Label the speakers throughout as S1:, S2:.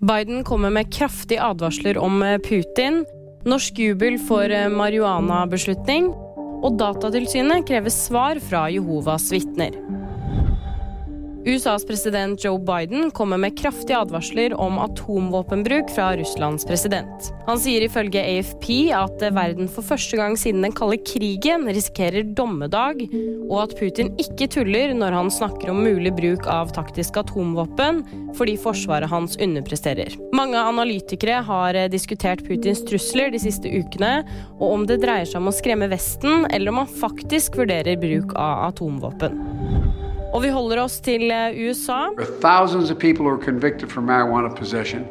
S1: Biden kommer med kraftige advarsler om Putin. Norsk jubel for marihuana-beslutning. Og Datatilsynet krever svar fra Jehovas vitner. USAs president Joe Biden kommer med kraftige advarsler om atomvåpenbruk fra Russlands president. Han sier ifølge AFP at verden for første gang siden den kalde krigen risikerer dommedag, og at Putin ikke tuller når han snakker om mulig bruk av taktiske atomvåpen fordi forsvaret hans underpresterer. Mange analytikere har diskutert Putins trusler de siste ukene, og om det dreier seg om å skremme Vesten, eller om han faktisk vurderer bruk av atomvåpen. Og vi holder oss til eh, USA.
S2: Thousands of people are convicted for marijuana possession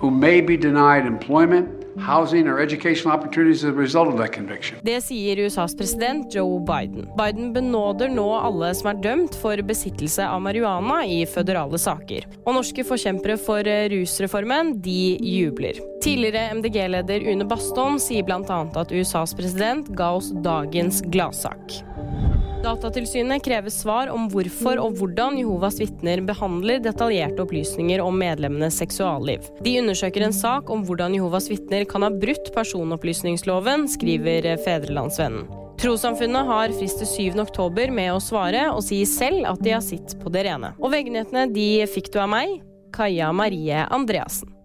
S2: who may be denied employment, housing or educational opportunities as a result of that conviction.
S1: Det sier USAs president Joe Biden. Biden benåder nå alle som er dømt for besittelse av marihuana i føderale saker. Og norske forkjempere for eh, rusreformen, de jubler. Tidligere MDG-leder Une Bastholm sier bl.a. at USAs president ga oss dagens gladsak. Datatilsynet krever svar om hvorfor og hvordan Jehovas vitner behandler detaljerte opplysninger om medlemmenes seksualliv. De undersøker en sak om hvordan Jehovas vitner kan ha brutt personopplysningsloven, skriver Fedrelandsvennen. Trossamfunnet har frist til 7. oktober med å svare, og sier selv at de har sitt på det rene. Og VG-nyhetene de fikk du av meg, Kaja Marie Andreassen.